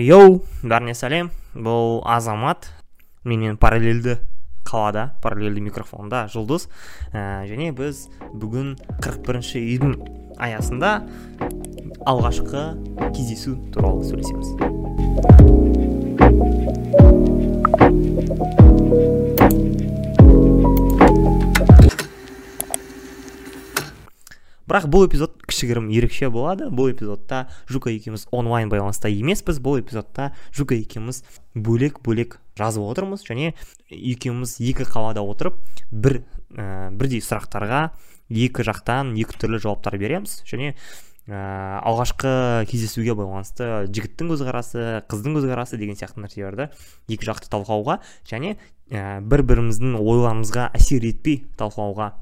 йоу бәріне сәлем бұл азамат. Менен параллельді қалада параллельді микрофонда жұлдыз. Ә, және біз бүгін 41 бірінші үйдің аясында алғашқы кездесу туралы сөйлесеміз. Бірақ бұл эпизод кішігірім ерекше болады. Бұл эпизодта жука екеуміз онлайн байланыста емеспіз. Бұл эпизодта жука екеуміз бөлек бөлек жазып отырмыз. Және екеуміз екі қалада отырып бір ә, бірдей сұрақтарға екі жақтан екі түрлі жауаптар береміз. Және ә, алғашқы кездесуге байланысты жігіттің көзқарасы қыздың көзқарасы деген сияқты нәрселерді екі жақты талқылауға және ә, бір біріміздің ойларымызға әсер етпей талқылауға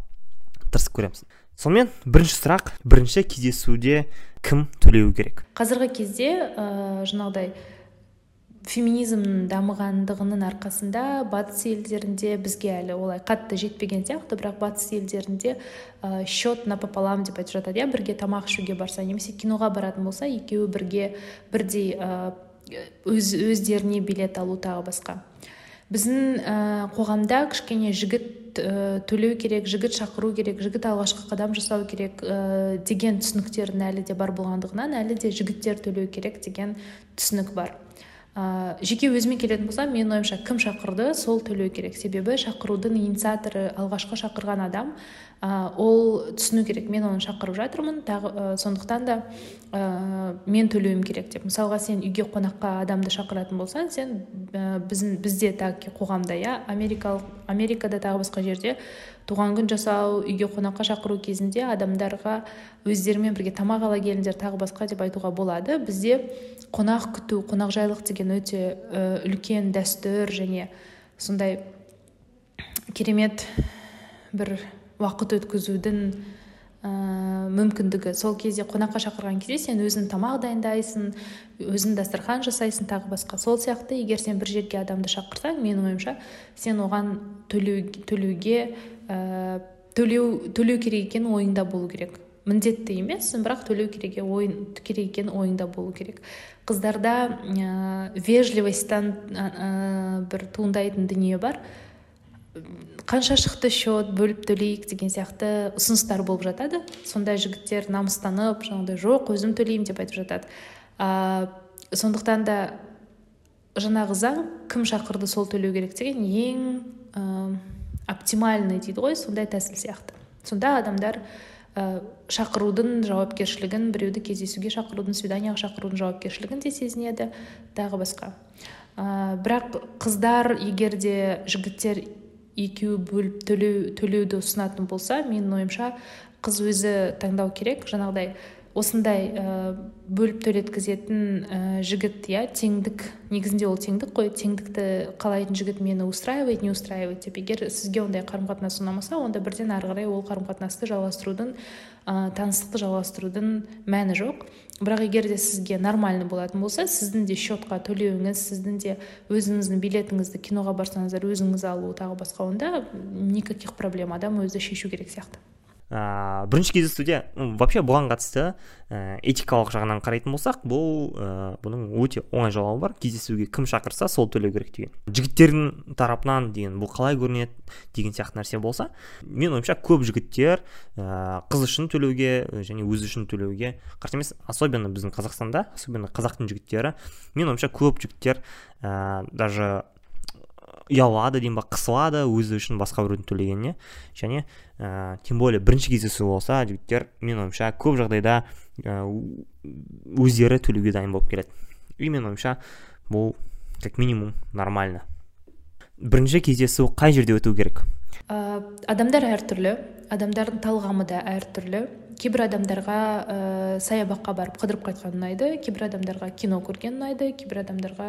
тырысып көреміз. Сонымен бірінші сұрақ бірінші кездесуде кім төлеу керек? Қазіргі кезде ә, жаңағыдай феминизмнің дамығандығының арқасында батыс елдерінде бізге әлі олай қатты жетпеген сияқты бірақ батыс елдерінде ә, счет напополам деп айтып жатады иә? Бірге тамақ ішуге барса немесе киноға баратын болса екеуі бірге бірдей ә, өз өздеріне билет алу тағы басқа. Біздің ә, қоғамда кішкене жігіт төлеу керек жігіт шақыру керек жігіт алғашқы қадам жасау керек ә, деген түсініктердің әлі де бар болғандығынан әлі де жігіттер төлеу керек деген түсінік бар. Ә, жеке өзіме келетін болсам менің ойымша кім шақырды сол төлеу керек. Себебі шақырудың инициаторы алғашқы шақырған адам ол түсіну керек мен оны шақырып жатырмын. Тағы ә, сондықтан да ә, мен төлеуім керек деп. Мысалға сен үйге қонаққа адамды шақыратын болсаң сен ә, біздің бізде так қоғамда иә америкалық америкада тағы басқа жерде туған күн жасау үйге қонаққа шақыру кезінде адамдарға өздерімен бірге тамақ ала келіңдер тағы басқа деп айтуға болады. Бізде қонақ күту қонақжайлық деген өте үлкен дәстүр және сондай керемет бір уақыт өткізудің ә, мүмкіндігі. Сол кезде қонаққа шақырған кезде сен өзің тамақ дайындайсың өзің дастархан жасайсың тағы басқа. Сол сияқты егер сен бір жерге адамды шақырсаң менің ойымша сен оған төлеу, төлеуге ә, төлеу төлеу керек екені ойыңда болу керек. Міндетті емес бірақ төлеу керек ойын керек екені ойыңда болу керек. Қыздарда ә, вежливостьтан ә, бір туындайтын дүние бар. Қанша шықты счет бөліп төлейік деген сияқты ұсыныстар болып жатады. Сондай жігіттер намыстанып жаңағыдай жоқ өзім төлеймін деп айтып жатады. Ә, сондықтан да жаңағы заң кім шақырды сол төлеу керек деген ең ә, оптимальный дейді ғой сондай тәсіл сияқты. Сонда адамдар ә, шақырудың жауапкершілігін біреуді кездесуге шақырудың свиданиеға шақырудың жауапкершілігін де сезінеді тағы басқа. Ә, бірақ қыздар егер де жігіттер екеуі бөліп төлеу төлеуді ұсынатын болса менің ойымша қыз өзі таңдау керек. Жаңағыдай осындай ә, бөліп төлеткізетін ә, жігіт иә теңдік негізінде ол теңдік қой. Теңдікті қалайтын жігіт мені устраивает не устраивает деп. Егер сізге ондай қарым қатынас ұнамаса онда бірден ары қарай ол қарым қатынасты жалғастырудың ә, таныстықты жалғастырудың мәні жоқ. Бірақ егер де сізге нормальный болатын болса сіздің де счетқа төлеуіңіз сіздің де өзіңіздің билетіңізді киноға барсаңыздар өзіңіз алу тағы басқа онда никаких проблем. Адам өзі шешу керек сияқты. Ә, бірінші кездесуде вообще бұған қатысты ә, этикалық жағынан қарайтын болсақ бұл ә, бұның өте оңай жауабы бар. Кездесуге кім шақырса сол төлеу керек деген. Жігіттердің тарапынан деген бұл қалай көрінеді? деген сияқты нәрсе болса мен ойымша көп жігіттер ә, қыз үшін төлеуге және өзі үшін төлеуге қарсы емес. Особенно біздің қазақстанда особенно қазақтың жігіттері мен ойымша көп жігіттер ә, даже ұялады деймін ба қысылады өзі үшін басқа біреудің төлегеніне. Және ә, тем более бірінші кездесу болса жігіттер менің ойымша көп жағдайда өздері төлеуге дайын болып келеді. И менің ойымша бұл как минимум нормально. Бірінші кездесу қай жерде өту керек? Ә, адамдар әртүрлі адамдардың талғамы да әртүрлі. Кейбір адамдарға ә, саябаққа барып қыдырып қайтқан ұнайды кейбір адамдарға кино көрген ұнайды кейбір адамдарға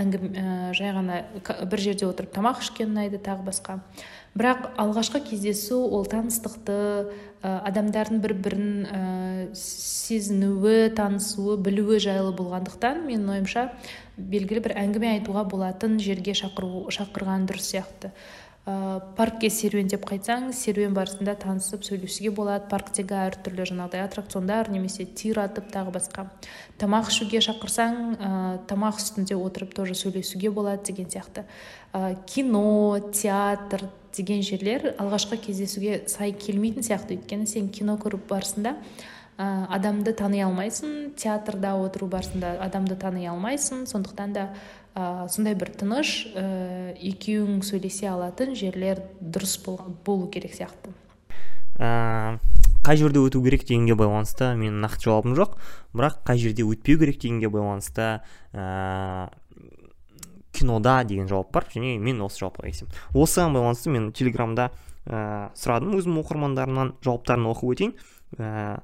әңгіме ә, жай ғана бір жерде отырып тамақ ішкен ұнайды тағы басқа. Бірақ алғашқы кездесу ол таныстықты ә, адамдардың бір бірін ә, сезінуі танысуы білуі жайлы болғандықтан менің ойымша белгілі бір әңгіме айтуға болатын жерге шақыру шақырған дұрыс сияқты. Паркке серуендеп қайтсаң серуен барысында танысып сөйлесуге болады. Парктегі әртүрлі жаңағыдай аттракциондар немесе тир атып тағы басқа. Тамақ ішуге шақырсаң ә, тамақ үстінде отырып тоже сөйлесуге болады деген сияқты. Ә, кино театр деген жерлер алғашқы кездесуге сай келмейтін сияқты. Өйткені сен кино көріп барысында ә, адамды тани алмайсың. Театрда отыру барысында адамды тани алмайсың. Сондықтан да ә, сондай бір тыныш ә, екеуің сөйлесе алатын жерлер дұрыс болу керек сияқты. Ә, қай жерде өту керек дегенге байланысты менің нақты жауабым жоқ. Бірақ қай жерде өтпеу керек дегенге байланысты ә, кинода деген жауап бар. Және мен осы жауапқа келісемін. Осыған байланысты мен телеграмда ә, сұрадым өзім оқырмандарымнан жауаптарын оқып өтейін. Ә,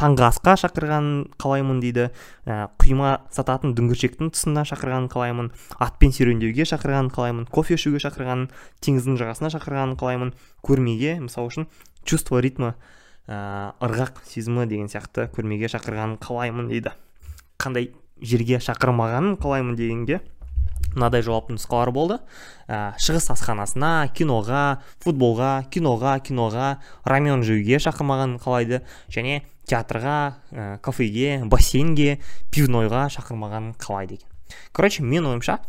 таңғы асқа шақырғанын қалаймын дейді. Ә, құйма сататын дүңгіршектің тұсына шақырғанын қалаймын. Атпен серуендеуге шақырғанын қалаймын. Кофе ішуге шақырғанын теңіздің жағасына шақырғанын қалаймын. Көрмеге мысалы үшін чувство ритма ә, ырғақ сезімі деген сияқты көрмеге шақырғанын қалаймын дейді. Қандай жерге шақырмағанын қалаймын дегенге мынадай жауап нұсқалар болды. Ә, шығыс асханасына киноға футболға киноға киноға рамен жеуге шақырмағанын қалайды. Және театрға ә, кафеге бассейнге пивнойға шақырмағанын қалайды екен. Короче мен ойымша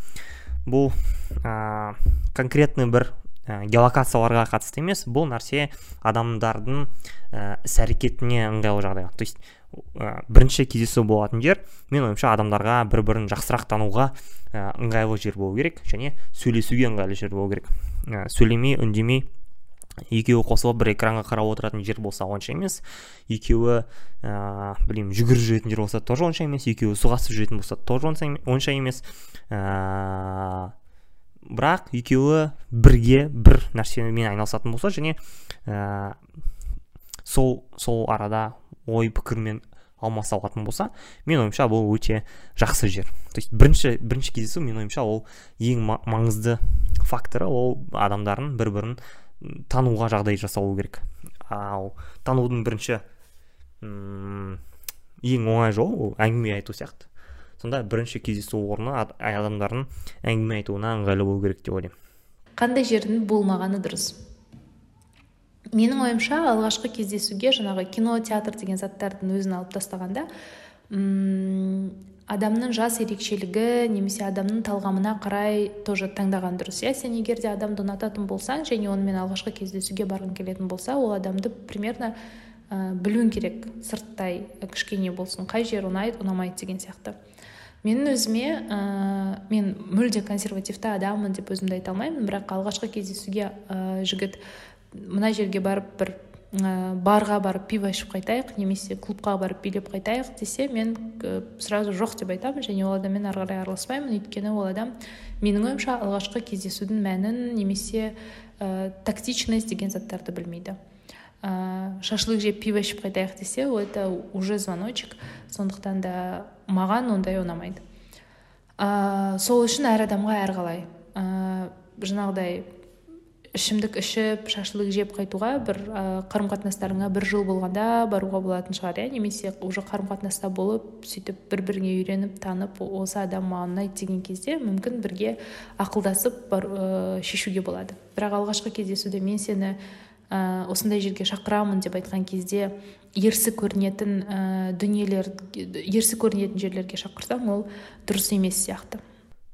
бұл ә, конкретный бір ә, геолокацияларға қатысты емес бұл нәрсе адамдардың ә, іс әрекетіне ыңғайлы жағдай то есть ә, бірінші кездесу болатын жер. Мен ойымша адамдарға бір бірін жақсырақ тануға ә, ыңғайлы жер болу керек және сөйлесуге ыңғайлы жер болу керек. Ә, сөйлемей үндемей екеуі қосылып бір экранға қарап отыратын жер болса онша емес. Екеуі ә, білмеймін жүгіріп жүретін жер болса тоже онша емес. Екеуі суғасып жүретін болса тоже онша емес. Ә, бірақ екеуі бірге бір нәрсемен айналысатын болса және ә, сол сол арада ой пікірмен алмаса алатын болса мен ойымша бұл өте жақсы жер. То есть бірінші бірінші кездесу мен ойымша ол ең маңызды факторы ол адамдардың бір бірін тануға жағдай жасалу керек. Ал танудың бірінші ұм, ең оңай жолы ол әңгіме айту сияқты. Сонда бірінші кездесу орны адамдардың әңгіме айтуына ыңғайлы болу керек деп ойлаймын. Қандай жердің болмағаны дұрыс. Менің ойымша алғашқы кездесуге жаңағы кино театр деген заттардың өзін алып тастағанда м адамның жас ерекшелігі немесе адамның талғамына қарай тоже таңдаған дұрыс. Иә сен егер де адамды ұнататын болсаң және онымен алғашқы кездесуге барғың келетін болса ол адамды примерно ә, білуің керек. Сырттай кішкене болсын қай жері ұнайды ұнамайды деген сияқты. Менің өзіме ә, мен мүлде консервативті адаммын деп өзімді айта алмаймын. Бірақ алғашқы кездесуге ә, жігіт мына жерге барып бір ә, барға барып пиво ішіп қайтайық немесе клубқа барып билеп қайтайық десе мен ә, сразу жоқ деп айтамын және ол адаммен ары қарай араласпаймын. Өйткені ол адам менің ойымша алғашқы кездесудің мәнін немесе ә, тактичность деген заттарды білмейді. Ә, шашлык жеп пиво ішіп қайтайық десе это уже звоночек. Сондықтан да маған ондай ұнамайды. Ә, сол үшін әр адамға әрқалай ә, жаңағыдай ішімдік ішіп шашлык жеп қайтуға бір ә, қарым қатынастарыңа бір жыл болғанда баруға болатын шығар иә? Немесе уже қарым қатынаста болып сөйтіп бір біріңе үйреніп танып осы адам маған ұнайды деген кезде мүмкін бірге ақылдасып бар, ә, шешуге болады. Бірақ алғашқы кездесуде мен сені ә, осындай жерге шақырамын деп айтқан кезде ерсі көрінетін ә, дүниелер ерсі көрінетін жерлерге шақырсаң ол дұрыс емес сияқты.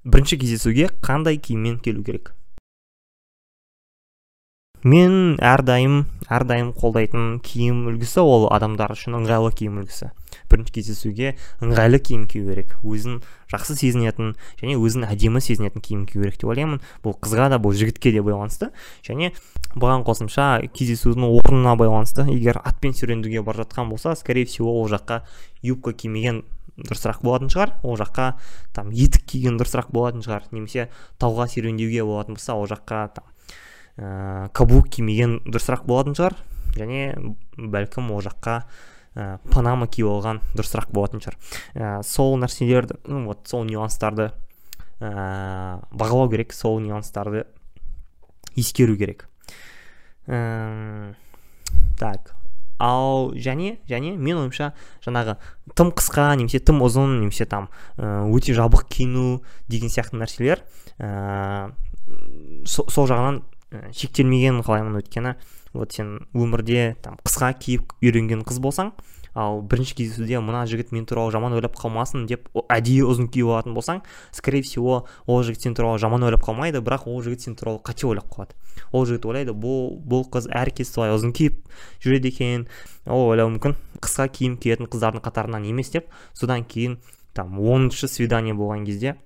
Бірінші кездесуге қандай киіммен келу керек? Мен әрдайым әрдайым қолдайтын киім үлгісі ол адамдар үшін ыңғайлы киім үлгісі. Бірінші кездесуге ыңғайлы киім кию керек өзін жақсы сезінетін және өзін әдемі сезінетін киім кию керек деп ойлаймын. Бұл қызға да бұл жігітке де байланысты. Және бұған қосымша кездесудің орнына байланысты егер атпен серуендеуге бара жатқан болса скорее всего ол жаққа юбка кимеген дұрысырақ болатын шығар. Ол жаққа там етік киген дұрысырақ болатын шығар. Немесе тауға серуендеуге болатын болса ол жаққа там ә, каблук кимеген дұрысырақ болатын шығар. Және бәлкім ол жаққа ә, панама киіп алған дұрысырақ болатын шығар. Ә, сол нәрселерді ну, вот сол нюанстарды ә, бағалау керек сол нюанстарды ескеру керек. Ә, так ал және және мен ойымша жаңағы тым қысқа немесе тым ұзын немесе там өте жабық киіну деген сияқты нәрселер ә, сол жағынан ә, шектелмегенін қалаймын өйткені вот сен өмірде там қысқа киіп үйренген қыз болсаң ал бірінші кездесуде мына жігіт мен туралы жаман ойлап қалмасын деп әдейі ұзын киіп алатын болсаң скорее всего ол жігіт сен туралы жаман ойлап қалмайды бірақ ол жігіт сен туралы қате ойлап қалады. Ол жігіт ойлайды бұл бұл қыз әр кез солай ұзын киіп жүреді екен ол ойлауы мүмкін. Қысқа киім киетін қыздардың қатарынан емес деп содан кейін там оныншы свидание болған кезде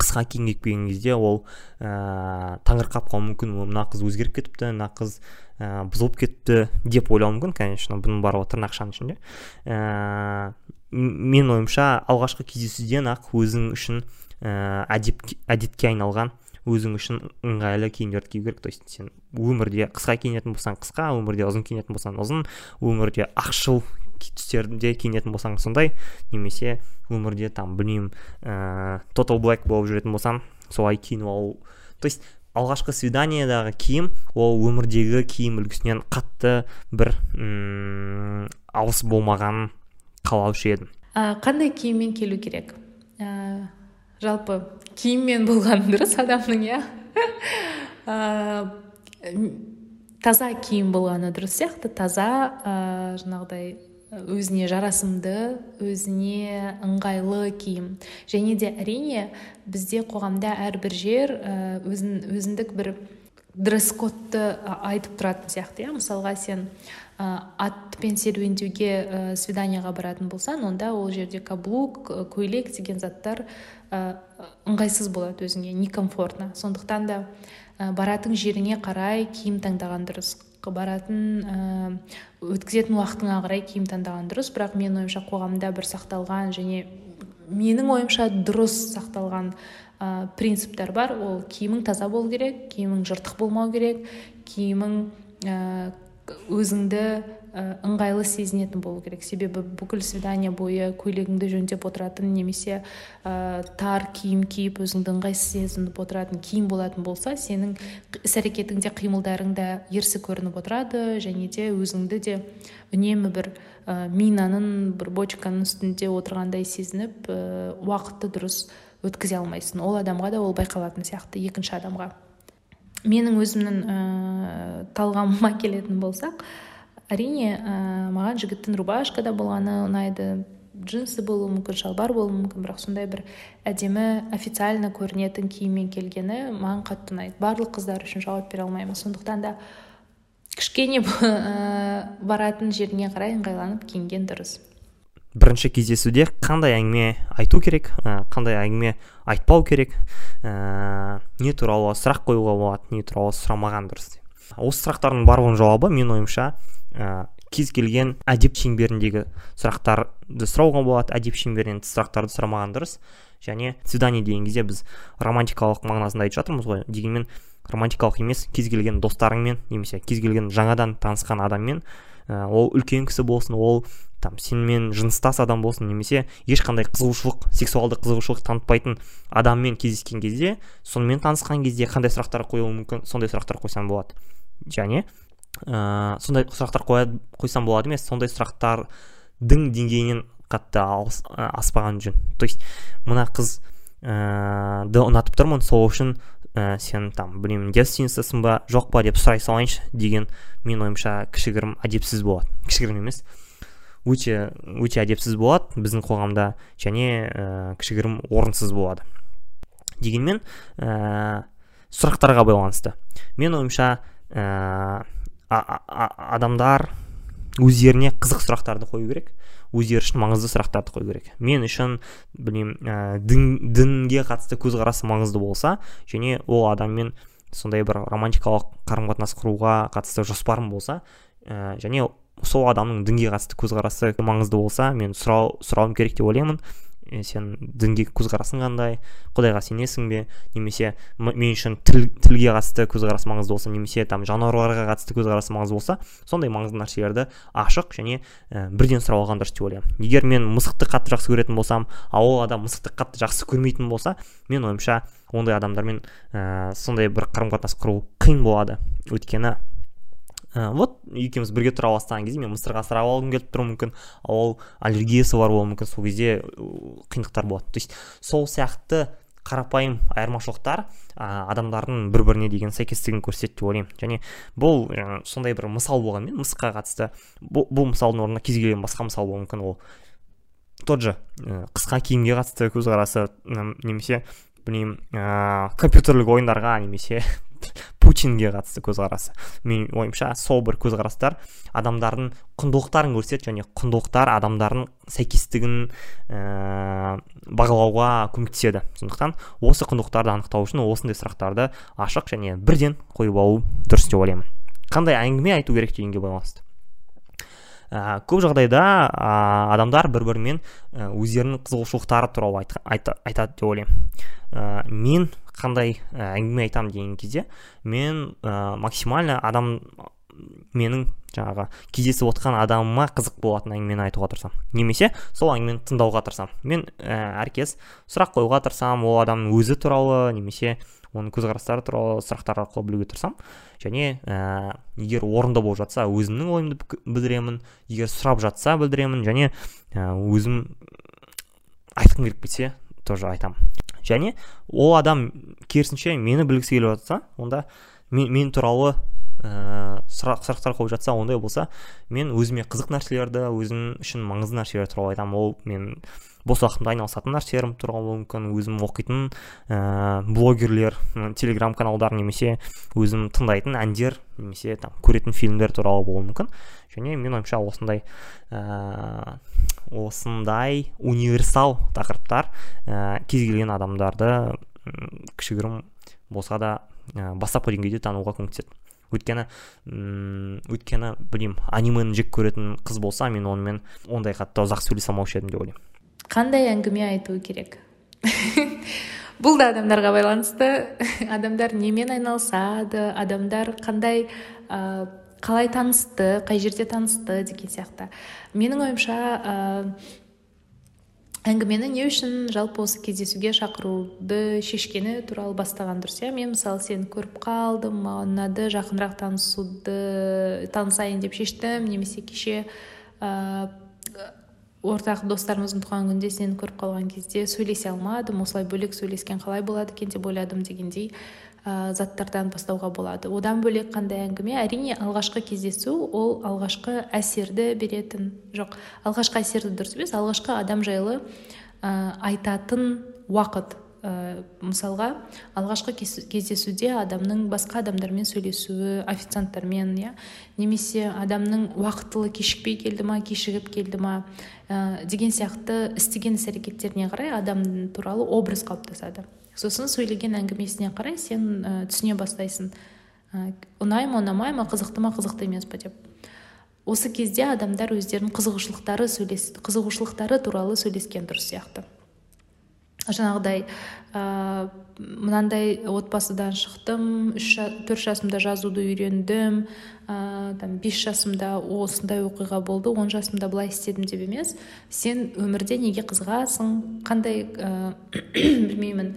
қысқа киім киіп келген кезде ол ә, таңырқап қалуы мүмкін. Мына қыз өзгеріп кетіпті мына қыз ә, бұзылып кетті деп ойлауы мүмкін. Конечно бұның барлығы тырнақшаның ішінде. Ә, мен ойымша алғашқы кездесуден ақ өзің үшін ә, әдетке айналған өзің үшін ыңғайлы киімдерді кию керек. То есть сен өмірде қысқа киінетін болсаң қысқа өмірде ұзын киінетін болсаң ұзын өмірде ақшыл түстерде киінетін болсаң сондай немесе өмірде там білмеймін ә, total black болып жүретін болсаң солай киініп алу. То есть алғашқы свиданиедағы киім ол өмірдегі киім үлгісінен қатты бір м алыс болмағанын қалаушы едім ә, қандай киіммен келу керек? Ә, жалпы киіммен болған дұрыс адамның иә? Таза киім болғаны дұрыс сияқты таза ә, жаңағыдай өзіне жарасымды өзіне ыңғайлы киім. Және де әрине бізде қоғамда әрбір жер өзін, өзіндік бір дресс кодты айтып тұратын сияқты иә. Мысалға сен атпен серуендеуге ә, свиданияға баратын болсаң онда ол жерде каблук көйлек деген заттар ә, ыңғайсыз болады өзіңе некомфортно. Сондықтан да баратын жеріңе қарай киім таңдаған дұрыс. Баратын ә, өткізетін уақытыңа қарай киім таңдаған дұрыс. Бірақ менің ойымша қоғамда бір сақталған және менің ойымша дұрыс сақталған ә, принциптер бар. Ол киімің таза болу керек киімің жыртық болмау керек киімің ә, өзіңді ыңғайлы сезінетін болу керек. Себебі бүкіл свидание бойы көйлегіңді жөндеп отыратын немесе ә, тар киім киіп өзіңді ыңғайсыз сезініп отыратын киім болатын болса сенің іс әрекетіңде қимылдарың да ерсі көрініп отырады және де өзіңді де үнемі бір ә, минаның бір бочканың үстінде отырғандай сезініп ә, уақытты дұрыс өткізе алмайсың. Ол адамға да ол байқалатын сияқты екінші адамға. Менің өзімнің ә, талғамыма келетін болсақ әрине ә, маған жігіттің рубашкада болғаны ұнайды джинсы болуы мүмкін шалбар болуы мүмкін бірақ сондай бір әдемі официально көрінетін киіммен келгені маған қатты ұнайды. Барлық қыздар үшін жауап бере алмаймын. Сондықтан да кішкене ә, баратын жеріңе қарай ыңғайланып киінген дұрыс. Бірінші кездесуде қандай әңгіме айту керек ә, қандай әңгіме айтпау керек ә, не туралы сұрақ қоюға болады не туралы сұрамаған дұрыс осы сұрақтардың барлығының жауабы менің ойымша ә, кез келген әдеп шеңберіндегі сұрақтарды сұрауға болады әдеп шеңберінен тыс сұрақтарды сұрамаған дұрыс. Және свидание деген кезде біз романтикалық мағынасында айтып жатырмыз ғой дегенмен романтикалық емес кез келген достарыңмен немесе кез келген жаңадан танысқан адаммен ә, ол үлкен кісі болсын ол там сенімен жыныстас адам болсын немесе ешқандай қызығушылық сексуалды қызығушылық танытпайтын адаммен кездескен кезде сонымен танысқан кезде қандай сұрақтар қоюы мүмкін? Сондай сұрақтар қойсаң болады. Және ә, сондай сұрақтар қойсам болады емес сондай сұрақтардың деңгейінен қатты алыс, аспаған жөн. То есть мына қыз ә, ұнатып тұрмын сол үшін ә, сен там білмеймін девственницасың ба жоқ па? деп сұрай салайыншы деген мен ойымша кішігірім әдепсіз болады. Кішігірім емес. Өте өте әдепсіз болады біздің қоғамда және ә, кішігірім орынсыз болады. Дегенмен ә, сұрақтарға байланысты. Мен ойымша ә, адамдар өздеріне қызық сұрақтарды қою керек өздері үшін маңызды сұрақтарды қою керек. Мен үшін білмеймін ә, дін, дінге қатысты көзқарасы маңызды болса және ол адаммен сондай бір романтикалық қарым қатынас құруға қатысты жоспарым болса ә, және сол адамның дінге қатысты көзқарасы маңызды болса мен сұрау сұрауым керек деп ойлаймын. Сен дінге көзқарасың қандай құдайға сенесің бе? Немесе мен үшін тіл, тілге қатысты көзқарас маңызды болса немесе там жануарларға қатысты көзқарасы маңызды болса сондай маңызды нәрселерді ашық және ә, бірден сұрап алған дұрыс деп ойлаймын. Егер мен мысықты қатты жақсы көретін болсам ал ол адам мысықты қатты жақсы көрмейтін болса мен ойымша ондай адамдармен ә, сондай бір қарым қатынас құру қиын болады. Өйткені ә, вот екеуміз бірге тұра бастаған кезде мен мысырға асырап алғым келіп тұруы мүмкін. Ол аллергиясы бар болуы мүмкін. Сол кезде қиындықтар болады. То есть сол сияқты қарапайым айырмашылықтар ә, адамдардың бір біріне деген сәйкестігін көрсетеді деп ойлаймын. Және бұл ә, сондай бір мысал болғанмен мысыққа қатысты бұл, бұл мысалдың орнына кез келген басқа мысал болуы мүмкін. Ол тот же ә, қысқа киімге қатысты көзқарасы немесе білмеймін ә, компьютерлік ойындарға немесе путинге қатысты көзқарасы. Менің ойымша сол бір көзқарастар адамдардың құндылықтарын көрсетеді және құндылықтар адамдардың сәйкестігін ә, бағалауға көмектеседі. Сондықтан осы құндылықтарды анықтау үшін осындай сұрақтарды ашық және бірден қойып алу дұрыс деп ойлаймын. Қандай әңгіме айту керек дегенге байланысты. Ә, көп жағдайда ә, адамдар бір бірімен ә, өздерінің қызығушылықтары туралы айтады деп ойлаймын. Ә, мен қандай әңгіме айтамын деген кезде мен ә, максимально адам менің жаңағы кездесіп отқан адамыма қызық болатын әңгімені айтуға тырысамын. Немесе сол әңгімені тыңдауға тырысамын. Мен ә, әркез сұрақ қоюға тырысамын ол адамның өзі туралы немесе оның көзқарастары туралы сұрақтар арқылы білуге тырысамын. Және ә, егер орынды болып жатса өзімнің ойымды білдіремін. Егер сұрап жатса білдіремін. Және ә, өзім айтқым келіп кетсе тоже айтамын. Және ол адам керісінше мені білгісі келіп жатса онда мен, мен туралы ә, сұрақ сұрақтар қойып жатса ондай болса мен өзіме қызық нәрселерді өзім үшін маңызды нәрселер туралы айтамын. Ол мен бос уақытымда айналысатын нәрселерім туралы мүмкін өзім оқитын ә, блогерлер телеграм каналдар немесе өзім тыңдайтын әндер немесе там көретін фильмдер туралы болуы мүмкін. Және мен ойымша осындай ә, осындай универсал тақырыптар ә, кез келген адамдарды кішігірім болса да ә, бастапқы деңгейде тануға көмектеседі. Өйткені м өйткені білмеймін анимені жек көретін қыз болса мен онымен ондай қатты ұзақ сөйлесе алмаушы едім деп ойлаймын. Қандай әңгіме айту керек? Бұл да адамдарға байланысты. Адамдар немен айналысады? Адамдар қандай ә, қалай танысты? Қай жерде танысты? Деген сияқты. Менің ойымша ә, әңгімені не үшін жалпы осы кездесуге шақыруды шешкені туралы бастаған дұрыс иә. Мен мысалы сені көріп қалдым маған ұнады жақынырақ танысуды танысайын деп шештім немесе кеше ортақ достарымыздың туған күнінде сені көріп қалған кезде сөйлесе алмадым осылай бөлек сөйлескен қалай болады екен деп ойладым дегендей ә, заттардан бастауға болады. Одан бөлек қандай әңгіме? Әрине алғашқы кездесу ол алғашқы әсерді беретін жоқ алғашқы әсерді дұрыс емес алғашқы адам жайлы ә, айтатын уақыт. Ә, мысалға алғашқы кездесуде адамның басқа адамдармен сөйлесуі официанттармен иә немесе адамның уақытылы кешікпей келді ма кешігіп келді ма ә, деген сияқты істеген іс әрекеттеріне қарай адам туралы образ қалыптасады. Сосын сөйлеген әңгімесіне қарай сен ә, түсіне бастайсың. Ә, ұнай ма ұнамай ма қызықты ма қызықты емес па деп. Осы кезде адамдар өздерінің қызығушылықтары сөйлес қызығушылықтары туралы сөйлескен дұрыс сияқты. Жаңағыдай ә, мынандай отбасыдан шықтым үш төрт жасымда жазуды үйрендім ә, там бес жасымда осындай оқиға болды он жасымда былай істедім деп емес сен өмірде неге қызығасың? Қандай ә, білмеймін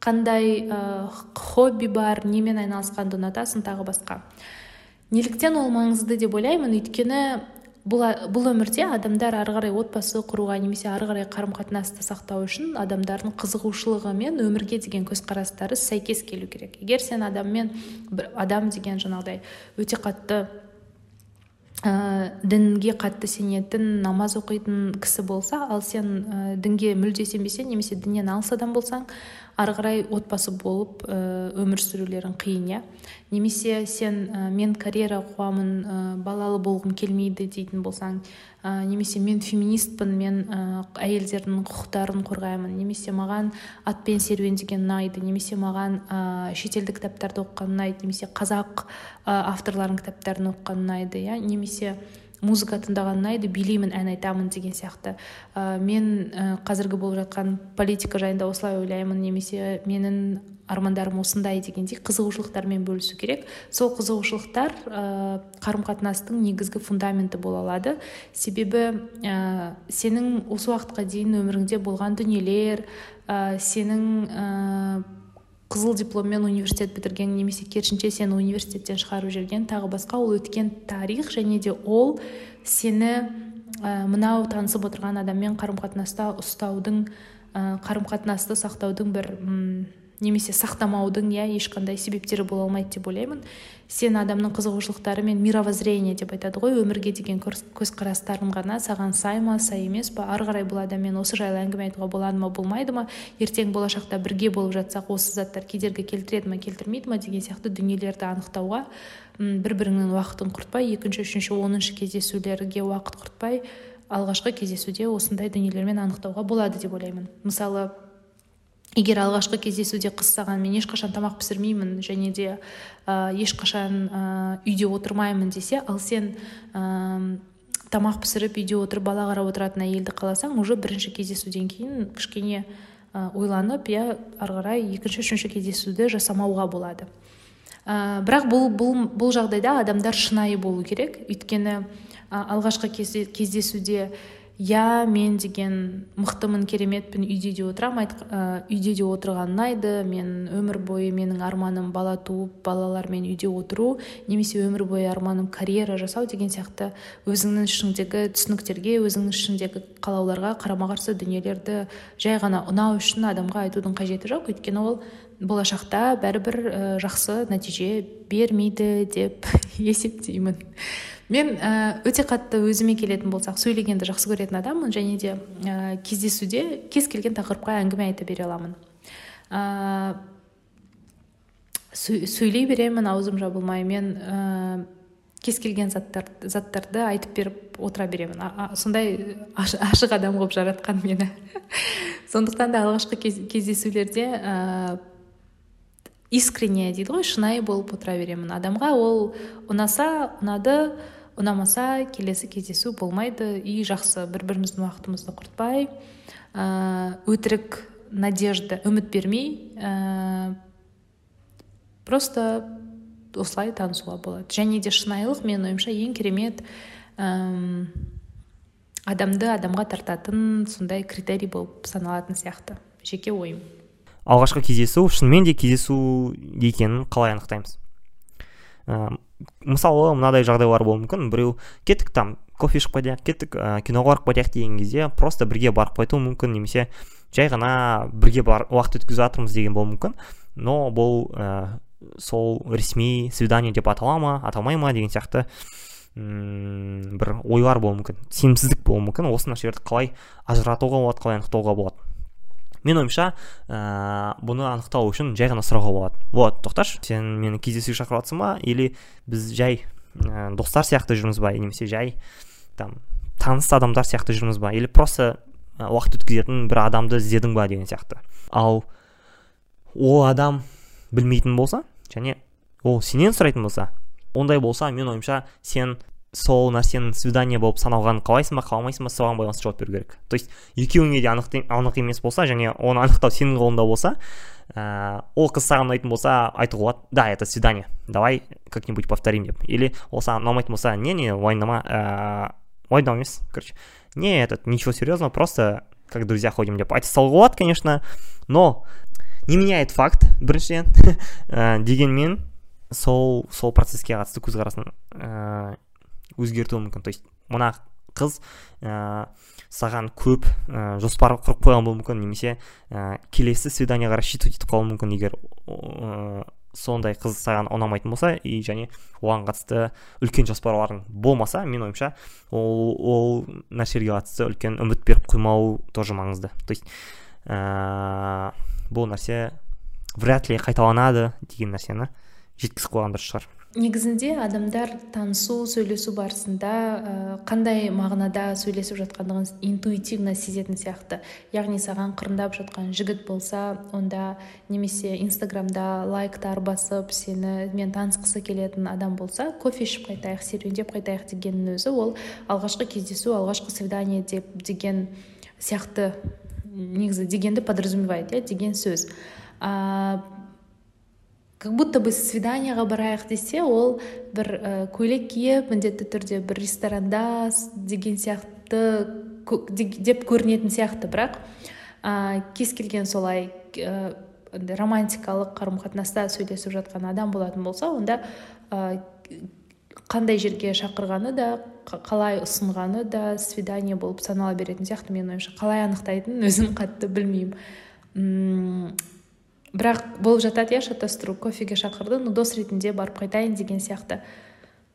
қандай ә, хобби бар немен айналысқанды ұнатасың тағы басқа. Неліктен ол маңызды деп ойлаймын өйткені бұл, бұл өмірде адамдар ары қарай отбасы құруға немесе ары қарай қарым қатынасты сақтау үшін адамдардың қызығушылығы мен өмірге деген көзқарастары сәйкес келу керек. Егер сен адаммен адам деген жаңағыдай өте қатты ә, дінге қатты сенетін намаз оқитын кісі болса ал сен ә, дінге мүлде сенбесең немесе діннен алыс адам болсаң ары қарай отбасы болып ә, өмір сүрулерің қиын иә? Немесе сен ә, мен карьера қуамын ә, балалы болғым келмейді дейтін болсаң ә, немесе мен феминистпін мен ә, әйелдердің құқықтарын қорғаймын немесе маған атпен серуендеген ұнайды немесе маған ә, шетелдік кітаптарды оқыған ұнайды немесе қазақ ә, авторларының кітаптарын оқыған ұнайды иә? Немесе музыка тыңдаған ұнайды билеймін ән айтамын деген сияқты. Ә, мен ә, қазіргі болып жатқан политика жайында осылай ойлаймын немесе менің армандарым осындай дегендей қызығушылықтармен бөлісу керек. Сол қызығушылықтар ә, қарым қатынастың негізгі фундаменті бола алады. Себебі ә, сенің осы уақытқа дейін өміріңде болған дүниелер ә, сенің қызыл дипломмен университет бітірген немесе керісінше сені университеттен шығарып жіберген тағы басқа ол өткен тарих және де ол сені ә, мынау танысып отырған адаммен қарым қатынаста ұстаудың қарым қатынасты сақтаудың бір немесе сақтамаудың иә ешқандай себептері бола алмайды деп ойлаймын. Сен адамның қызығушылықтары мен мировоззрение деп айтады ғой өмірге деген көзқарастарың ғана саған сай ма сай емес па ары қарай бұл адаммен осы жайлы әңгіме айтуға болады ма болмайды ма? Ертең болашақта бірге болып жатсақ осы заттар кедергі келтіреді ма келтірмейді ма деген сияқты дүниелерді анықтауға бір біріңнің уақытын құртпай екінші үшінші оныншы кездесулерге уақыт құртпай алғашқы кездесуде осындай дүниелермен анықтауға болады деп ойлаймын. Мысалы егер алғашқы кездесуде қыз саған мен ешқашан тамақ пісірмеймін және де ә, ешқашан ә, үйде отырмаймын десе ал сен ә, тамақ пісіріп үйде отырып бала қарап отыратын әйелді қаласаң уже бірінші кездесуден кейін кішкене ойланып иә ары қарай екінші үшінші кездесуді жасамауға болады. Ә, бірақ бұл, бұл бұл жағдайда адамдар шынайы болу керек. Өйткені алғашқы кездесуде иә мен деген мықтымын кереметпін үйде де отырамын ә, үйде де отырған ұнайды мен өмір бойы менің арманым бала туып балалармен үйде отыру немесе өмір бойы арманым карьера жасау деген сияқты өзіңнің ішіңдегі түсініктерге өзіңнің ішіңдегі қалауларға қарама қарсы дүниелерді жай ғана ұнау үшін адамға айтудың қажеті жоқ. Өйткені ол болашақта бәрібір ә, жақсы нәтиже бермейді деп есептеймін. Мен ә, өте қатты өзіме келетін болсақ сөйлегенді жақсы көретін адаммын және де ә, кездесуде кез келген тақырыпқа әңгіме айта бере аламын. Ә, сөйлей беремін аузым жабылмай мен ә, кез келген заттар, заттарды айтып беріп отыра беремін. А, сондай ашық адам қылып жаратқан мені. Сондықтан да алғашқы кездесулерде ә, искренне дейді ғой шынайы болып отыра беремін. Адамға ол ұнаса ұнады ұнамаса келесі кездесу болмайды и жақсы бір біріміздің уақытымызды құртпай ә, өтірік надежда үміт бермей ә, просто осылай танысуға болады. Және де шынайылық менің ойымша ең керемет ә, адамды адамға тартатын сондай критерий болып саналатын сияқты. Жеке ойым. Алғашқы кездесу шынымен де кездесу екенін қалай анықтаймыз? Мысалы мынадай жағдайлар болуы мүмкін. Біреу кеттік там кофе ішіп қайтайық кеттік ә, киноға барып қайтайық деген кезде просто бірге барып қайтуы мүмкін немесе жай ғана бірге бар, уақыт өткізіп жатырмыз деген болуы мүмкін. Но бұл ә, сол ресми свидание деп атала ма аталмай ма деген сияқты бір ойлар болуы мүмкін. Сенімсіздік болуы мүмкін. Осы нәрселерді қалай ажыратуға болады қалай анықтауға болады. Мен ойымша ә, бұны анықтау үшін жай ғана сұрауға болады вот тоқташы. Сен мені кездесуге шақырып ба? Или біз жай ә, достар сияқты жүрміз ба? Немесе жай там таныс адамдар сияқты жүрміз ба? Или просто ә, уақыт өткізетін бір адамды іздедің ба деген сияқты. Ал ол адам білмейтін болса және ол сенен сұрайтын болса ондай болса мен ойымша сен сол нәрсенің свидание болып саналғанын қалайсың ба қаламайсың ба соған байланысты жауап беру керек. То есть екеуіңе де анық, анық емес болса және оны анықтау сенің қолыңда болса ә, ол қыз саған ұнайтын болса айтуға болады. Да это свидание. Давай как нибудь повторим деп. Или ол саған ұнамайтын болса не не уайымдама ә, уайымдама емес короче. Не этот ничего серьезного просто как друзья ходим деп. Айта салуға болады конечно но не меняет факт біріншіден ә, дегенмен сол сол процесске қатысты көзқарасын ә, өзгертуі мүмкін. То есть мына қыз ә, саған көп ә, жоспар құрып қойған болуы мүмкін немесе ә, келесі свиданиеға рассчитывать етіп қалуы мүмкін егер ә, сондай қыз саған ұнамайтын болса и және оған қатысты үлкен жоспарларың болмаса мен ойымша ол, ол нәрселерге қатысты үлкен үміт беріп қоймау тоже маңызды. То есть ә, бұл нәрсе вряд ли қайталанады деген нәрсені жеткізіп қойған дұрыс шығар. Негізінде адамдар танысу сөйлесу барысында ә, қандай мағынада сөйлесіп жатқандығын интуитивно сезетін сияқты. Яғни саған қырындап жатқан жігіт болса онда немесе инстаграмда лайктар басып сені мен танысқысы келетін адам болса кофе ішіп қайтайық серуендеп қайтайық дегеннің өзі ол алғашқы кездесу алғашқы свидание деп деген сияқты негізі дегенді подразумевает иә деген сөз. Как будто бы свиданиеға барайық десе ол бір ә, көйлек киіп міндетті түрде бір ресторанда деген сияқты деп көрінетін сияқты. Бірақ ә, кез келген солай ә, романтикалық қарым қатынаста сөйлесіп жатқан адам болатын болса онда ә, қандай жерге шақырғаны да қалай ұсынғаны да свидание болып санала беретін сияқты. Менің ойымша қалай анықтайтынын өзім қатты білмеймін. Бірақ болып жатады иә шатастыру кофеге шақырды ну дос ретінде барып қайтайын деген сияқты.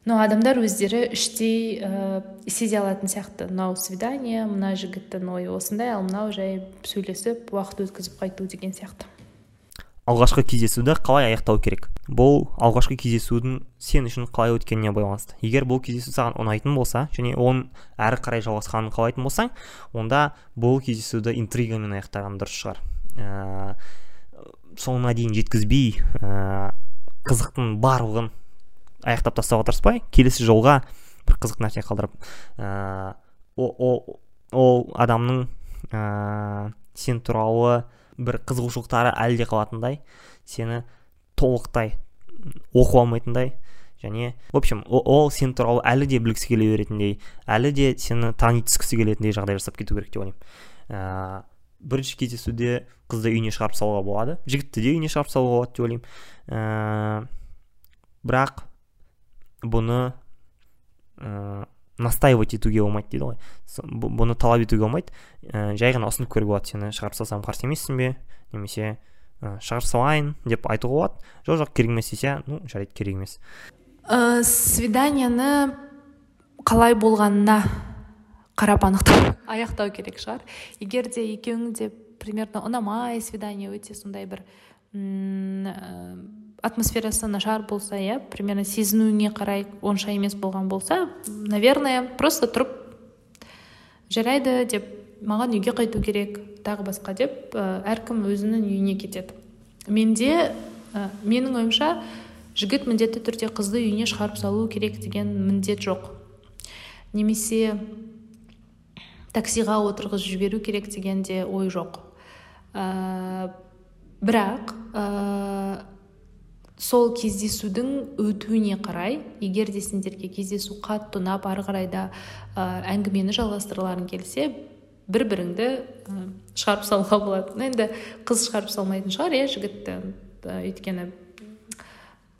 Но адамдар өздері іштей ә, сезе алатын сияқты. Мынау свидание мына жігіттің ойы осындай ал мынау жай сөйлесіп уақыт өткізіп қайту деген сияқты. Алғашқы кездесуді қалай аяқтау керек? Бұл алғашқы кездесудің сен үшін қалай өткеніне байланысты. Егер бұл кездесу саған ұнайтын болса және оның әрі қарай жалғасқанын қалайтын болсаң онда бұл кездесуді интригамен аяқтаған дұрыс шығар. Ә, соңына дейін жеткізбей ә, қызықтың барлығын аяқтап тастауға тырыспай келесі жолға бір қызық нәрсе қалдырып ә, ол, адамның ә, сен туралы бір қызығушылықтары әлі де қалатындай сені толықтай оқып алмайтындай және в общем ол, сен туралы әлі де білгісі келе беретіндей әлі де сені тани түскісі келетіндей жағдай жасап кету керек деп ойлаймын. Ә, бірінші кездесуде қызды үйіне шығарып салуға болады. Жігітті де үйіне шығарып салуға болады деп ойлаймын. Ә, бірақ бұны ә, настаивать етуге болмайды дейді ғой. Бұны талап етуге болмайды. Ә, жай ғана ұсынып көруге болады. Сені шығарып салсам қарсы емессің бе? Немесе ә, шығарып салайын деп айтуға болады. Жоқ жоқ керек емес десе ну жарайды керек емес. Ә, свиданияны қалай болғанына қарап анықтау аяқтау керек шығар. Егер де екеуің де примерно ұнамай свидание өте сондай бір атмосферасы нашар болса иә примерно сезінуіңе қарай онша емес болған болса наверное просто тұрып жарайды деп маған үйге қайту керек тағы басқа деп ә, әркім өзінің үйіне кетеді. Менде ә, менің ойымша жігіт міндетті түрде қызды үйіне шығарып салу керек деген міндет жоқ. Немесе таксиға отырғызып жіберу керек деген де ой жоқ. Ә, бірақ сол кездесудің өтуіне қарай егер де сендерге кездесу қатты ұнап ары қарай да ә, әңгімені жалғастырғыларың келсе бір біріңді ә, шығарып салуға болады енді қыз шығарып салмайтын шығар иә жігітті өйткені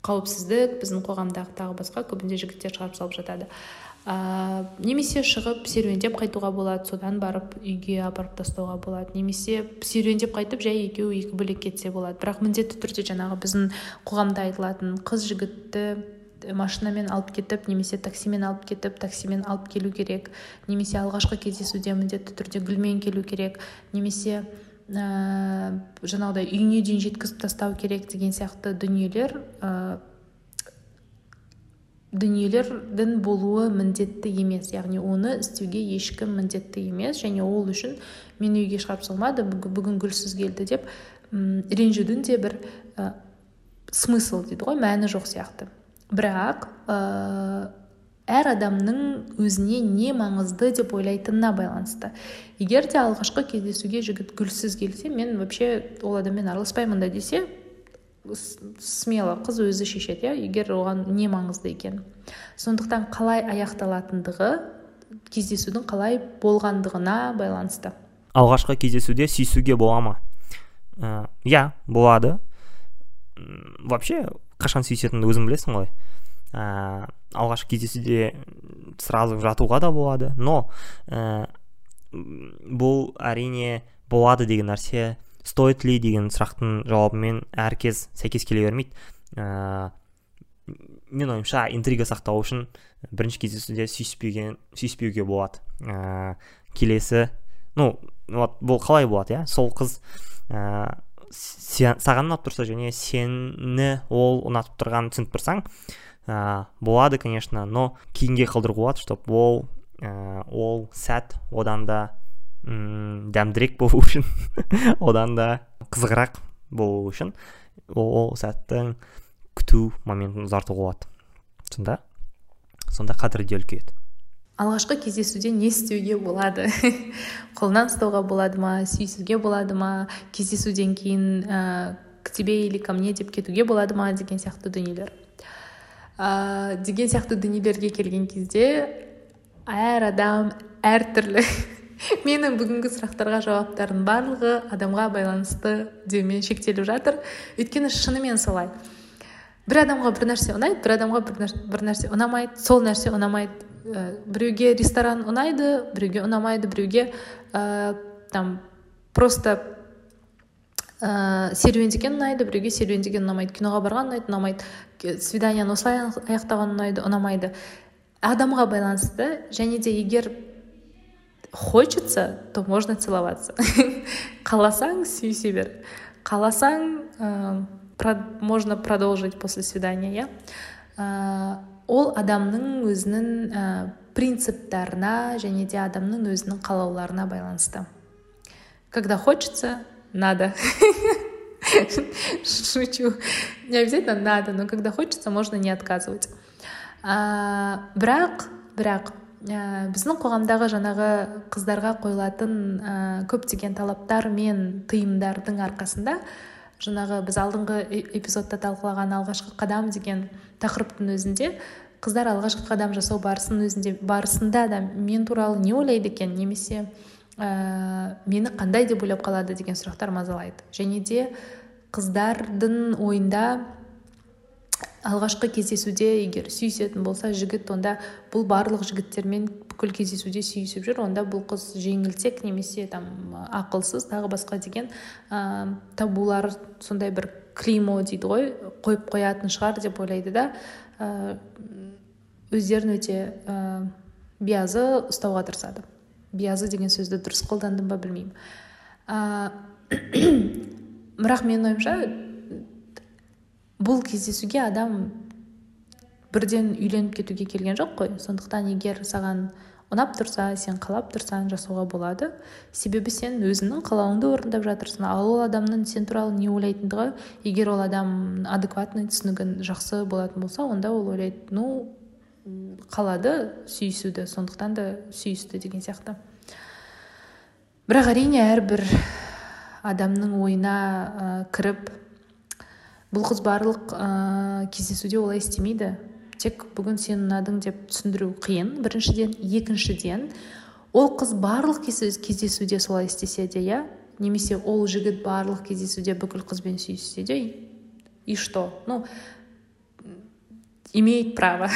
қауіпсіздік біздің қоғамдағы тағы басқа көбінде жігіттер шығарып салып жатады. ә, немесе шығып серуендеп қайтуға болады содан барып үйге апарып тастауға болады немесе серуендеп қайтып жай екеуі екі бөлек кетсе болады. Бірақ міндетті түрде жаңағы біздің қоғамда айтылатын қыз жігітті машинамен алып кетіп немесе таксимен алып кетіп таксимен алып келу керек немесе алғашқы кездесуде міндетті түрде гүлмен келу керек немесе ә, жаңағыдай үйіне дейін жеткізіп тастау керек деген сияқты дүниелер дүниелердің болуы міндетті емес. Яғни оны істеуге ешкім міндетті емес. Және ол үшін мені үйге шығарып салмады бүгін гүлсіз келді деп м ренжудің де бір ә, смысл дейді ғой мәні жоқ сияқты. Бірақ ә, әр адамның өзіне не маңызды деп ойлайтынына байланысты. Егер де алғашқы кездесуге жігіт гүлсіз келсе мен вообще ол адаммен араласпаймын да десе смело қыз өзі шешеді иә? егер оған не маңызды екен? Сондықтан қалай аяқталатындығы кездесудің қалай болғандығына байланысты. Алғашқы кездесуде сүйісуге бола ма? Ә, иә болады. Вообще қашан сүйісетініңді өзің білесің ғой. Ә, алғашқы кездесуде сразу жатуға да болады но ә, бұл әрине болады деген нәрсе стоит ли деген сұрақтың жауабымен әркез сәйкес келе бермейді. Ә, мен ойымша интрига сақтау үшін бірінші кездесуде сүйіспеген сүйіспеуге болады. Ә, келесі ну вот бұл қалай болады иә? Сол қыз ә, саған ұнап тұрса және сені ол ұнатып тұрғанын түсініп тұрсаң ә, болады конечно но кейінге қалдыруға болады чтобы ол ә, ол сәт одан да м дәмдірек болу үшін одан да қызығырақ болу үшін ол сәттің күту моментін ұзартуға болады. Сонда сонда қадірі үлкейеді. Алғашқы кездесуде не істеуге болады? Қолынан ұстауға болады ма сүйісуге болады ма? Кездесуден кейін ә, к тебе или ко мне деп кетуге болады ма деген сияқты дүниелер. Ә, деген сияқты дүниелерге келген кезде әр адам әртүрлі менің бүгінгі сұрақтарға жауаптардың барлығы адамға байланысты деумен шектеліп жатыр. Өйткені шынымен солай. Бір адамға бір нәрсе ұнайды бір адамға бір нәрсе, ұнамайды сол нәрсе ұнамайды. Ә, біреуге ресторан ұнайды біреуге ұнамайды біреуге ә, там просто ә, серуендеген ұнайды біреуге серуендеген ұнамайды. Киноға барған ұнайды ұнамайды. Свиданияны осылай аяқтаған ұнайды ұнамайды. Адамға байланысты және де егер хочется то можно целоваться. Қаласаң сүйісе бер қаласаң ә, можно продолжить после свидания иә ә, ол адамның өзінің ә, принциптарына және де адамның өзінің қалауларына байланысты. Когда хочется надо. Шучу. Не обязательно надо но когда хочется можно не отказывать. Ә, бірақ бірақ ә, біздің қоғамдағы жаңағы қыздарға қойылатын ә, көптеген талаптар мен тыйымдардың арқасында жаңағы біз алдыңғы эпизодта талқылаған алғашқы қадам деген тақырыптың өзінде қыздар алғашқы қадам жасау барысын өзінде барысында да мен туралы не ойлайды екен? Немесе ә, мені қандай деп ойлап қалады деген сұрақтар мазалайды. Және де қыздардың ойында алғашқы кездесуде егер сүйісетін болса жігіт онда бұл барлық жігіттермен бүкіл кездесуде сүйісіп жүр. Онда бұл қыз жеңілтек немесе там ақылсыз тағы басқа деген ә, табулар сондай бір климо дейді ғой қойып қоятын шығар деп ойлайды да. Өздерін өте ә, биязы ұстауға тырысады. Биязы деген сөзді дұрыс қолдандым ба білмеймін. Ә, бірақ менің ойымша бұл кездесуге адам бірден үйленіп кетуге келген жоқ қой. Сондықтан егер саған ұнап тұрса сен қалап тұрсаң жасауға болады. Себебі сен өзіңнің қалауыңды орындап жатырсың. Ал ол адамның сен туралы не ойлайтындығы егер ол адам адекватный түсінігін жақсы болатын болса онда ол ойлайды ну қалады сүйісуді сондықтан да сүйісті деген сияқты. Бірақ әрине әрбір адамның ойына ә, кіріп бұл қыз барлық ә, кездесуде олай істемейді. Тек бүгін сен ұнадың деп түсіндіру қиын біріншіден. Екіншіден ол қыз барлық кездесуде солай істесе де иә? Немесе ол жігіт барлық кездесуде бүкіл қызбен сүйіссе де и что? Ну имеет право.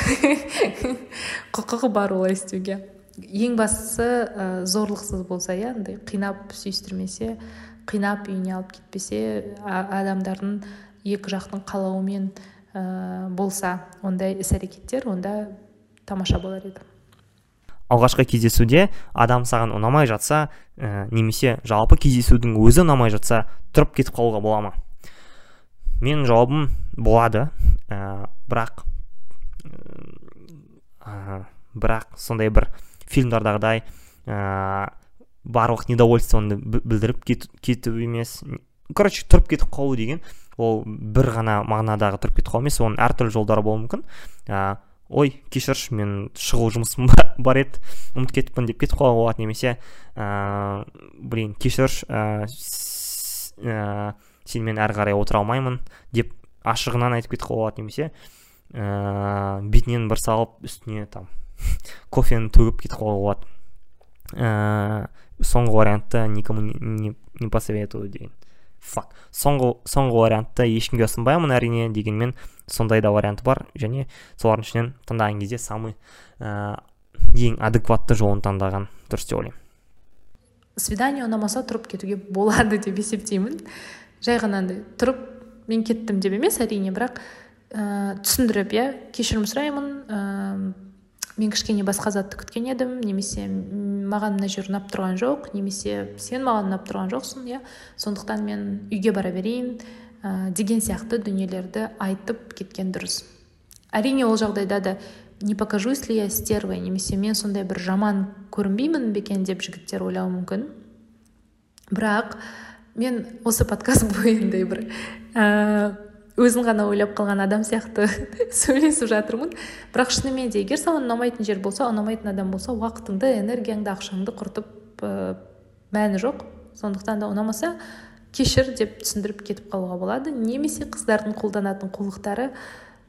Құқығы бар олай істеуге. Ең бастысы ә, зорлықсыз болса иә? Андай қинап сүйістірмесе қинап үйіне алып кетпесе адамдардың екі жақтың қалауымен ә, болса ондай іс әрекеттер онда тамаша болар еді. Алғашқы кездесуде адам саған ұнамай жатса ә, немесе жалпы кездесудің өзі ұнамай жатса тұрып кетіп қалуға бола ма? Менің жауабым болады ә, бірақ ә, бірақ сондай бір фильмдардағыдай ә, барлық недовольствоны білдіріп кету емес. Короче тұрып кетіп қалу деген ол бір ғана мағынадағы тұрып кетіп қалу емес оның әртүрлі жолдары болуы мүмкін. Ә, ой кешірші мен шұғыл жұмысым бар еді ұмытып кетіппін деп кетіп қалуға болады немесе ә, блин кешірші ә, ә, сенімен әрі қарай отыра алмаймын деп ашығынан айтып кетіп қалуға болады немесе ә, бетінен бір салып үстіне там кофені төгіп кетіп қалуға болады ә, соңғы вариантты никому не, не, не посоветую деген. Факт соңғы соңғы вариантты ешкімге ұсынбаймын әрине дегенмен сондай да вариант бар. Және солардың ішінен таңдаған кезде самый ә, ең адекватты жолын таңдаған дұрыс деп ойлаймын. Свидание ұнамаса тұрып кетуге болады деп есептеймін. Жай ғана тұрып мен кеттім деп емес әрине бірақ ә, түсіндіріп иә кешірім сұраймын ә, мен кішкене басқа затты күткен едім немесе маған мына жер ұнап тұрған жоқ немесе сен маған ұнап тұрған жоқсың иә. Сондықтан мен үйге бара берейін ә, деген сияқты дүниелерді айтып кеткен дұрыс. Әрине ол жағдайда да не покажусь ли я стервой немесе мен сондай бір жаман көрінбеймін бе екен деп жігіттер ойлауы мүмкін. Бірақ мен осы подкаст бойындай бір өзін ғана ойлап қалған адам сияқты сөйлесіп жатырмын. Бірақ шынымен де егер саған ұнамайтын жер болса ұнамайтын адам болса уақытыңды энергияңды ақшаңды құртып ә, мәні жоқ. Сондықтан да ұнамаса кешір деп түсіндіріп кетіп қалуға болады. Немесе қыздардың қолданатын қулықтары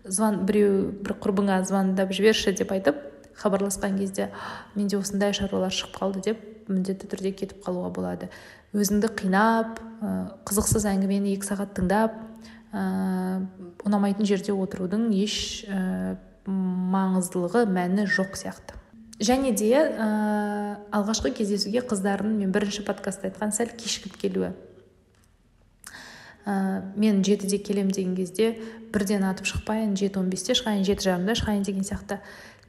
звон біреу бір құрбыңа звондап жіберші деп айтып хабарласқан кезде менде осындай шаруалар шығып қалды деп міндетті түрде кетіп қалуға болады. Өзіңді қинап қызықсыз әңгімені екі сағат тыңдап ұнамайтын жерде отырудың еш ә, маңыздылығы мәні жоқ сияқты. Және де ә, алғашқы кездесуге қыздардың мен бірінші подкастта айтқан сәл кешігіп келуі. Ә, мен жетіде келем деген кезде бірден атып шықпайын жеті он бесте шығайын жеті жарымда шығайын деген сияқты.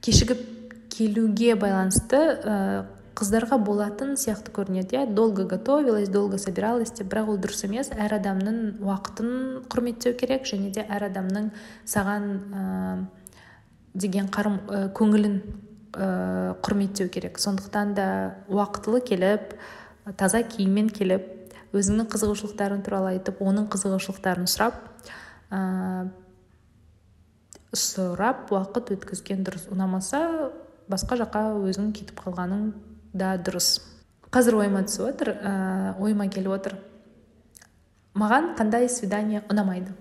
Кешігіп келуге байланысты қыздарға болатын сияқты көрінеді иә. Долго готовилась долго собиралась деп. Бірақ ол дұрыс емес. Әр адамның уақытын құрметтеу керек және де әр адамның саған ә, деген қарым ә, көңілін ә, құрметтеу керек. Сондықтан да уақытылы келіп таза киіммен келіп өзіңнің қызығушылықтарың туралы айтып оның қызығушылықтарын сұрап ә, сұрап уақыт өткізген дұрыс. Ұнамаса басқа жаққа өзің кетіп қалғаның да дұрыс. Қазір ойыма түсіп отыр ә, ойыма келіп отыр. Маған қандай свидание ұнамайды?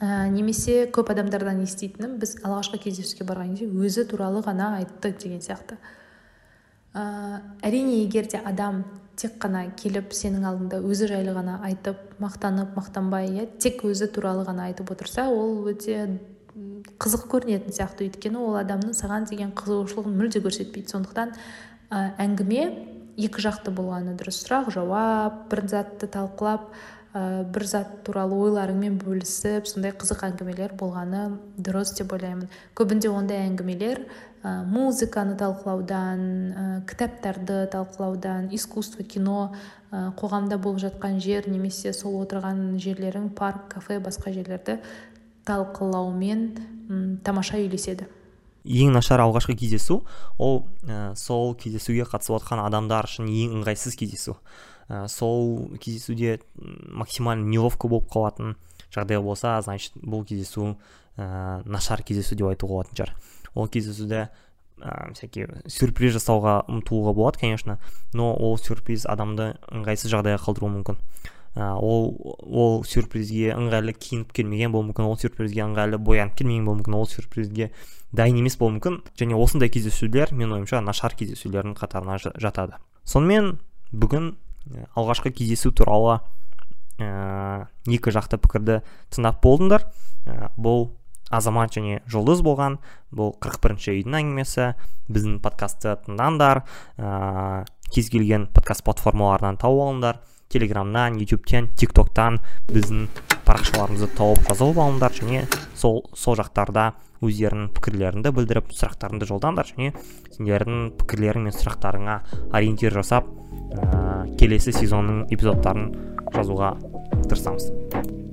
Ә, немесе көп адамдардан еститінім біз алғашқы кездесуге барған кезде өзі туралы ғана айтты деген сияқты. Ә, әрине егер де адам тек қана келіп сенің алдыңда өзі жайлы ғана айтып мақтанып мақтанбай иә тек өзі туралы ғана айтып отырса ол өте қызық көрінетін сияқты. Өйткені ол адамның саған деген қызығушылығын мүлде көрсетпейді. Сондықтан ә, әңгіме екі жақты болғаны дұрыс. Сұрақ жауап бір затты талқылап ә, бір зат туралы ойларыңмен бөлісіп сондай қызық әңгімелер болғаны дұрыс деп ойлаймын. Көбінде ондай әңгімелер ә, музыканы талқылаудан ә, кітаптарды талқылаудан искусство кино қоғамда болып жатқан жер немесе сол отырған жерлерің парк кафе басқа жерлерді талқылаумен тамаша үйлеседі. Ең нашар алғашқы кездесу ол ә, сол кездесуге қатысып отқан адамдар үшін ең ыңғайсыз кездесу. Ә, сол кездесуде максимально неловко болып қалатын жағдай болса значит бұл кездесу ә, нашар кездесу деп айтуға болатын шығар. Ол кездесуде ә, всякие сюрприз жасауға ұмтылуға болады конечно но ол сюрприз адамды ыңғайсыз жағдайға қалдыруы мүмкін. Ол ол сюрпризге ыңғайлы киініп келмеген болуы мүмкін ол сюрпризге ыңғайлы боянып келмеген болуы мүмкін ол сюрпризге дайын емес болуы мүмкін. Және осындай кездесулер менің ойымша нашар кездесулердің қатарына жатады. Сонымен бүгін алғашқы кездесу туралы ә, екі жақты пікірді тыңдап болдыңдар. Ә, бұл азамат және жұлдыз болған бұл 41 бірінші үйдің әңгімесі. Біздің подкастты тыңдаңдар. Ә, кез келген подкаст платформаларынан тауып алыңдар. Телеграмнан ютубтен тиктоктан біздің парақшаларымызды тауып жазылып алыңдар және сол сол жақтарда өздерінің пікірлеріңді білдіріп сұрақтарыңды жолдаңдар және сендердің пікірлерің мен сұрақтарыңа ориентир жасап ә, келесі сезонның эпизодтарын жазуға тырысамыз.